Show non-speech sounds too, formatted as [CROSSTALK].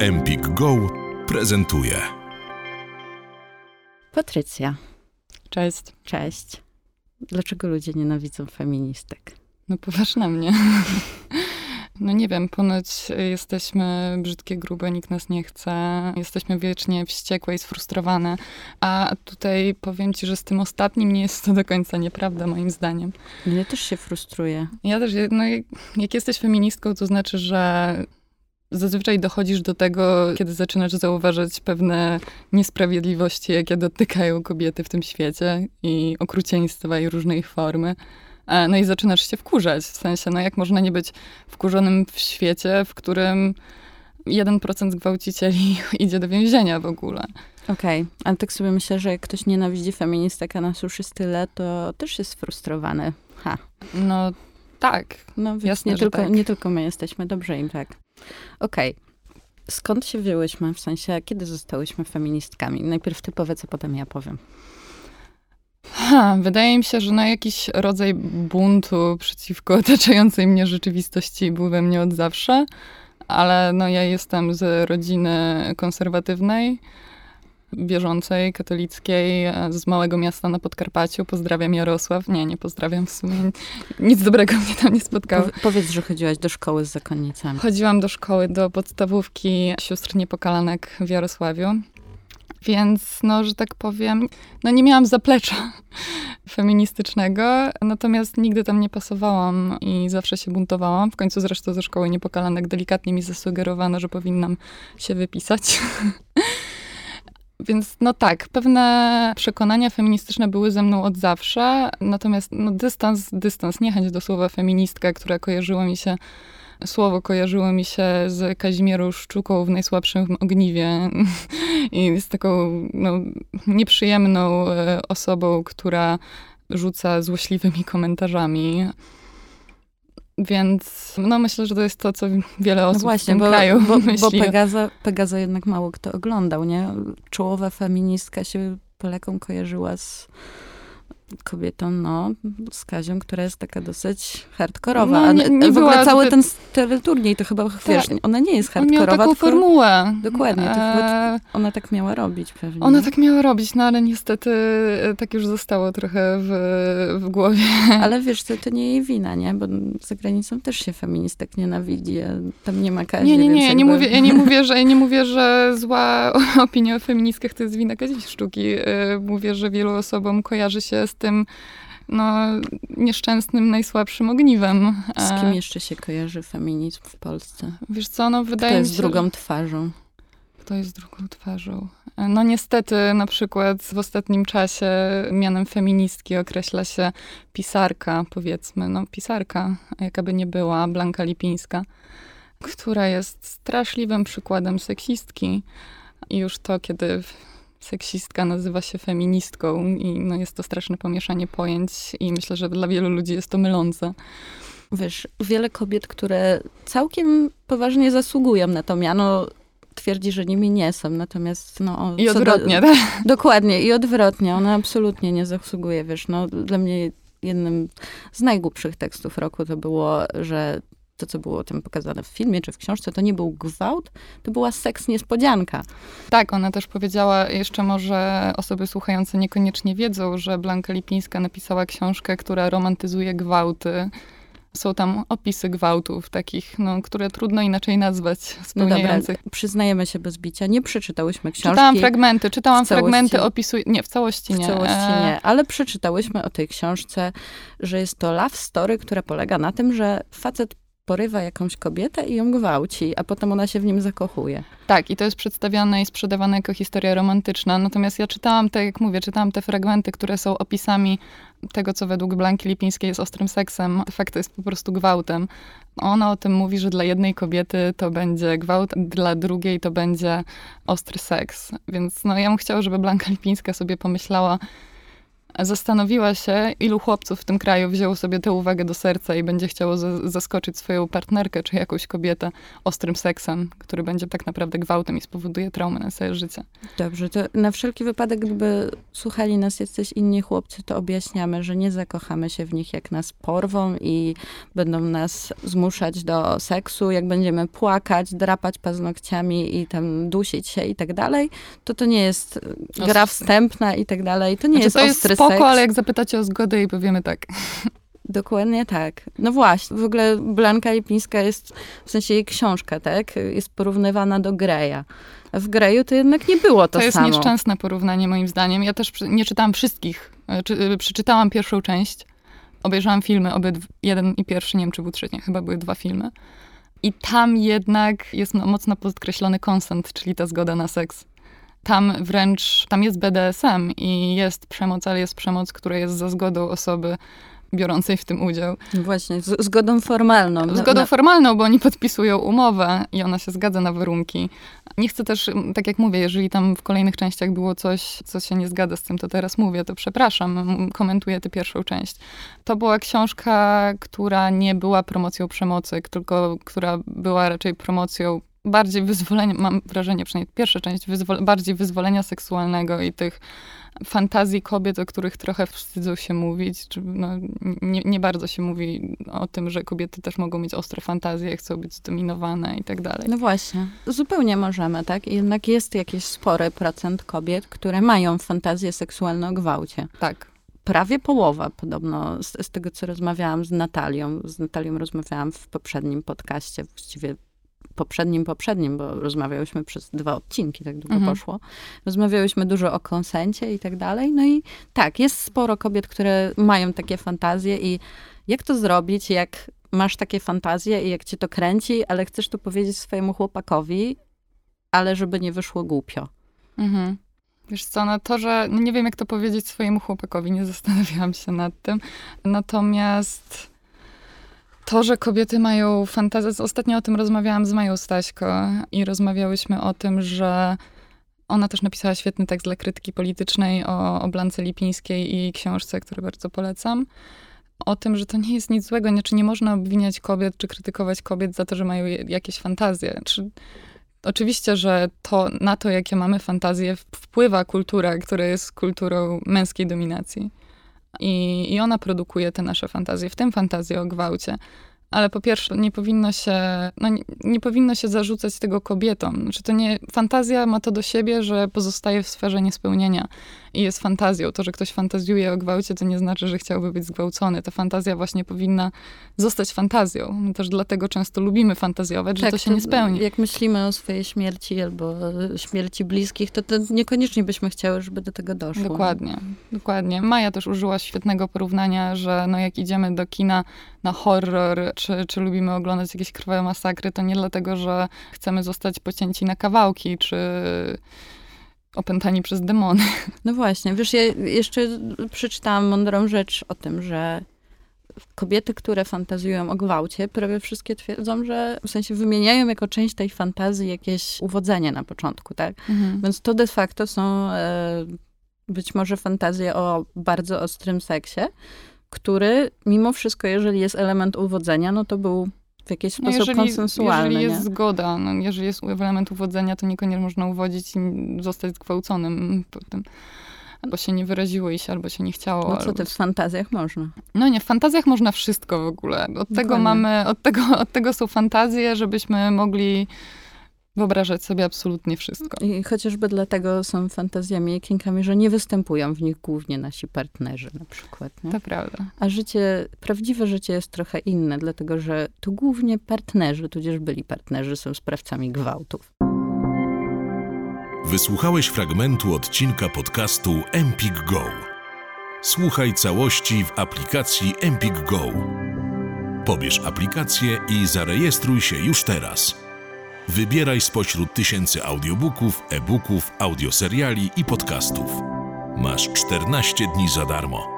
Empik Go prezentuje. Patrycja, Cześć. cześć. Dlaczego ludzie nienawidzą feministek? No poważ na mnie. [LAUGHS] No nie wiem, ponoć jesteśmy brzydkie, grube, nikt nas nie chce. Jesteśmy wiecznie wściekłe i sfrustrowane. A tutaj powiem ci, że z tym ostatnim nie jest to do końca nieprawda, moim zdaniem. Mnie też się frustruje. Ja też, no jak, jak jesteś feministką, to znaczy, że zazwyczaj dochodzisz do tego, kiedy zaczynasz zauważać pewne niesprawiedliwości, jakie dotykają kobiety w tym świecie i okrucieństwa i różne ich formy. E, No i zaczynasz się wkurzać, w sensie, no jak można nie być wkurzonym w świecie, w którym 1% zgwałcicieli [LAUGHS] idzie do więzienia w ogóle. Okej, ale tak sobie myślę, że jak ktoś nienawidzi feministek, a już jest tyle, to też jest frustrowany. Ha. No tak, No więc Jasne, nie, tylko, tak. nie tylko my jesteśmy, dobrze im tak. Okej. Skąd się wzięłyśmy? W sensie, kiedy zostałyśmy feministkami? Najpierw ty powiedz, a potem ja powiem. Ha, wydaje mi się, że na jakiś rodzaj buntu przeciwko [LAUGHS] otaczającej mnie rzeczywistości był we mnie od zawsze, ale no ja jestem z rodziny konserwatywnej, wierzącej, katolickiej, e, z małego miasta na Podkarpaciu. Pozdrawiam Jarosław. Nie, nie pozdrawiam w sumie. Nic dobrego mnie tam nie spotkało. Powie- powiedz, że chodziłaś do szkoły z zakonnicami. Chodziłam do szkoły, do podstawówki sióstr niepokalanek w Jarosławiu. Więc, no, że tak powiem, no nie miałam zaplecza [LAUGHS] feministycznego, natomiast nigdy tam nie pasowałam i zawsze się buntowałam. W końcu zresztą ze szkoły niepokalanek delikatnie mi zasugerowano, że powinnam się wypisać. [LAUGHS] Więc no tak, pewne przekonania feministyczne były ze mną od zawsze, natomiast no, dystans, dystans, niechęć do słowa feministka, które kojarzyło mi się słowo kojarzyło mi się z Kazimierą Szczuką w Najsłabszym Ogniwie [LAUGHS] i jest taką no, nieprzyjemną e, osobą, która rzuca złośliwymi komentarzami. Więc no myślę, że to jest to, co wiele osób No właśnie, w tym bo, kraju bo, bo [LAUGHS] myśli. Pegaza, Pegaza jednak mało kto oglądał, nie? Czołowa feministka się Polakom kojarzyła z kobietą, no, z Kazią, która jest taka dosyć hardkorowa. No, nie- nie w ogóle cały zbyt- ten teleturniej to chyba, wiesz, ona nie jest hardkorowa, taką tylko formułę. Dokładnie, to chyba- E, ona tak miała robić pewnie. Ona tak miała robić, no ale niestety e, tak już zostało trochę w, w głowie. [LAUGHS] Ale wiesz, to, to nie jej wina, nie? Bo za granicą też się feministek nienawidzi, a tam nie ma Kazi, Nie, nie, nie, ja nie, jakby- mówię, ja nie [LAUGHS] mówię, że ja nie mówię, że zła [LAUGHS] opinia o feministkach to jest wina Kazi Sztuki. E, Mówię, że wielu osobom kojarzy się z tym no, nieszczęsnym, najsłabszym ogniwem. Z E, kim jeszcze się kojarzy feminizm w Polsce? Wiesz co, no Kto wydaje mi jest się... drugą twarzą? Kto jest drugą twarzą? E, No niestety na przykład w ostatnim czasie mianem feministki określa się pisarka, powiedzmy, no pisarka, jakaby nie była, Blanka Lipińska, która jest straszliwym przykładem seksistki. I już to, kiedy seksistka nazywa się feministką i no jest to straszne pomieszanie pojęć i myślę, że dla wielu ludzi jest to mylące. Wiesz, wiele kobiet, które całkiem poważnie zasługują na to miano, twierdzi, że nimi nie są. Natomiast no... I co do- odwrotnie, tak? Dokładnie, i odwrotnie. Ona absolutnie nie zasługuje, wiesz, no dla mnie jednym z najgłupszych tekstów roku to było, że to, co było tam pokazane w filmie czy w książce, to nie był gwałt, to była seks niespodzianka. Tak, ona też powiedziała, jeszcze może osoby słuchające niekoniecznie wiedzą, że Blanka Lipińska napisała książkę, która romantyzuje gwałty. Są tam opisy gwałtów, takich, no, które trudno inaczej nazwać, No dobra, spełniających. przyznajemy się bez bicia, nie przeczytałyśmy książki. Czytałam fragmenty, czytałam w fragmenty, opisuj... Nie, w całości W nie. całości E, nie, ale przeczytałyśmy o tej książce, że jest to love story, która polega na tym, że facet porywa jakąś kobietę i ją gwałci, a potem ona się w nim zakochuje. Tak, i to jest przedstawiane i sprzedawane jako historia romantyczna. Natomiast ja czytałam, tak jak mówię, czytałam te fragmenty, które są opisami tego, co według Blanki Lipińskiej jest ostrym seksem. Facto jest po prostu gwałtem. Ona o tym mówi, że dla jednej kobiety to będzie gwałt, dla drugiej to będzie ostry seks. Więc no, ja bym chciała, żeby Blanka Lipińska sobie pomyślała, zastanowiła się, ilu chłopców w tym kraju wzięło sobie tę uwagę do serca i będzie chciało zaskoczyć swoją partnerkę czy jakąś kobietę ostrym seksem, który będzie tak naprawdę gwałtem i spowoduje traumę na całe życie. Dobrze, to na wszelki wypadek, gdyby słuchali nas jacyś inni chłopcy, to objaśniamy, że nie zakochamy się w nich, jak nas porwą i będą nas zmuszać do seksu, jak będziemy płakać, drapać paznokciami i tam dusić się i tak dalej, to to nie jest gra wstępna i tak dalej. To nie znaczy, jest ostry spoko, seks. ale jak zapytacie o zgodę i powiemy tak. Dokładnie tak. No właśnie, w ogóle Blanka Lipińska jest, w sensie jej książka, tak, jest porównywana do Greya. A w Greju to jednak nie było to, samo. To jest samo. nieszczęsne porównanie moim zdaniem. Ja też nie czytałam wszystkich. E, czy, e, przeczytałam pierwszą część, obejrzałam filmy, obydw, jeden i pierwszy, nie wiem czy był trzeci, chyba były dwa filmy. I tam jednak jest mocno podkreślony konsent, czyli ta zgoda na seks. Tam wręcz, tam jest BDSM i jest przemoc, ale jest przemoc, która jest za zgodą osoby biorącej w tym udział. Właśnie, z, zgodą formalną. Zgodą na... formalną, bo oni podpisują umowę i ona się zgadza na warunki. Nie chcę też, tak jak mówię, jeżeli tam w kolejnych częściach było coś, co się nie zgadza z tym, to teraz mówię, to przepraszam, komentuję tę pierwszą część. To była książka, która nie była promocją przemocy, tylko która była raczej promocją bardziej wyzwolenia, mam wrażenie, przynajmniej pierwsza część, wyzwol bardziej wyzwolenia seksualnego i tych fantazji kobiet, o których trochę wstydzą się mówić. Czy, no, nie, nie, bardzo się mówi o tym, że kobiety też mogą mieć ostre fantazje, chcą być zdominowane i tak dalej. No właśnie. Zupełnie możemy, tak? Jednak jest jakiś spory procent kobiet, które mają fantazję seksualną o gwałcie. Tak prawie połowa, podobno z, z, tego, co rozmawiałam z Natalią. Z Natalią rozmawiałam w poprzednim podcaście, właściwie poprzednim, poprzednim, bo rozmawiałyśmy przez dwa odcinki, tak długo mhm. poszło. Rozmawiałyśmy dużo o konsencie i tak dalej. No i tak, jest sporo kobiet, które mają takie fantazje i jak to zrobić, jak masz takie fantazje i jak cię to kręci, ale chcesz to powiedzieć swojemu chłopakowi, ale żeby nie wyszło głupio. Mhm. Wiesz co, na to, że no nie wiem, jak to powiedzieć swojemu chłopakowi, nie zastanawiałam się nad tym. Natomiast to, że kobiety mają fantazję, ostatnio o tym rozmawiałam z Mają Staśko i rozmawiałyśmy o tym, że ona też napisała świetny tekst dla krytyki politycznej o, o Blance Lipińskiej i książce, którą bardzo polecam. O tym, że to nie jest nic złego, nie, czy nie można obwiniać kobiet, czy krytykować kobiet za to, że mają jakieś fantazje. Czy, oczywiście, że to, na to, jakie mamy fantazje, wpływa kultura, która jest kulturą męskiej dominacji. I, I ona produkuje te nasze fantazje, w tym fantazję o gwałcie ale po pierwsze nie powinno się, no nie, nie, powinno się zarzucać tego kobietom. Znaczy to nie, fantazja ma to do siebie, że pozostaje w sferze niespełnienia i jest fantazją. To, że ktoś fantazjuje o gwałcie, to nie znaczy, że chciałby być zgwałcony. Ta fantazja właśnie powinna zostać fantazją. My też dlatego często lubimy fantazjować, tak, że to się nie spełni. Jak myślimy o swojej śmierci albo śmierci bliskich, to, to niekoniecznie byśmy chciały, żeby do tego doszło. Dokładnie, dokładnie. Maja też użyła świetnego porównania, że no jak idziemy do kina na horror, czy, czy lubimy oglądać jakieś krwawe masakry, to nie dlatego, że chcemy zostać pocięci na kawałki, czy opętani przez demony. No właśnie, wiesz, ja jeszcze przeczytałam mądrą rzecz o tym, że kobiety, które fantazują o gwałcie, prawie wszystkie twierdzą, że w sensie wymieniają jako część tej fantazji jakieś uwodzenie na początku, tak? Mhm. Więc to de facto są e, być może fantazje o bardzo ostrym seksie, który mimo wszystko, jeżeli jest element uwodzenia, no to był w jakiś no, sposób no jeżeli, konsensualny. Jeżeli jest nie? zgoda, no, jeżeli jest element uwodzenia, to niekoniecznie można uwodzić i zostać zgwałconym potem. Albo się nie wyraziło i się, albo się nie chciało. No co ty, w fantazjach można. No nie, w fantazjach można wszystko w ogóle. Od tego mamy, od tego, od tego są fantazje, żebyśmy mogli wyobrażać sobie absolutnie wszystko. I chociażby dlatego są fantazjami i kinkami, że nie występują w nich głównie nasi partnerzy na przykład. Nie? To prawda. A życie, prawdziwe życie jest trochę inne, dlatego że to głównie partnerzy, tudzież byli partnerzy, są sprawcami gwałtów. Wysłuchałeś fragmentu odcinka podcastu Empik Go. Słuchaj całości w aplikacji Empik Go. Pobierz aplikację i zarejestruj się już teraz. Wybieraj spośród tysięcy audiobooków, e-booków, audioseriali i podcastów. Masz 14 dni za darmo.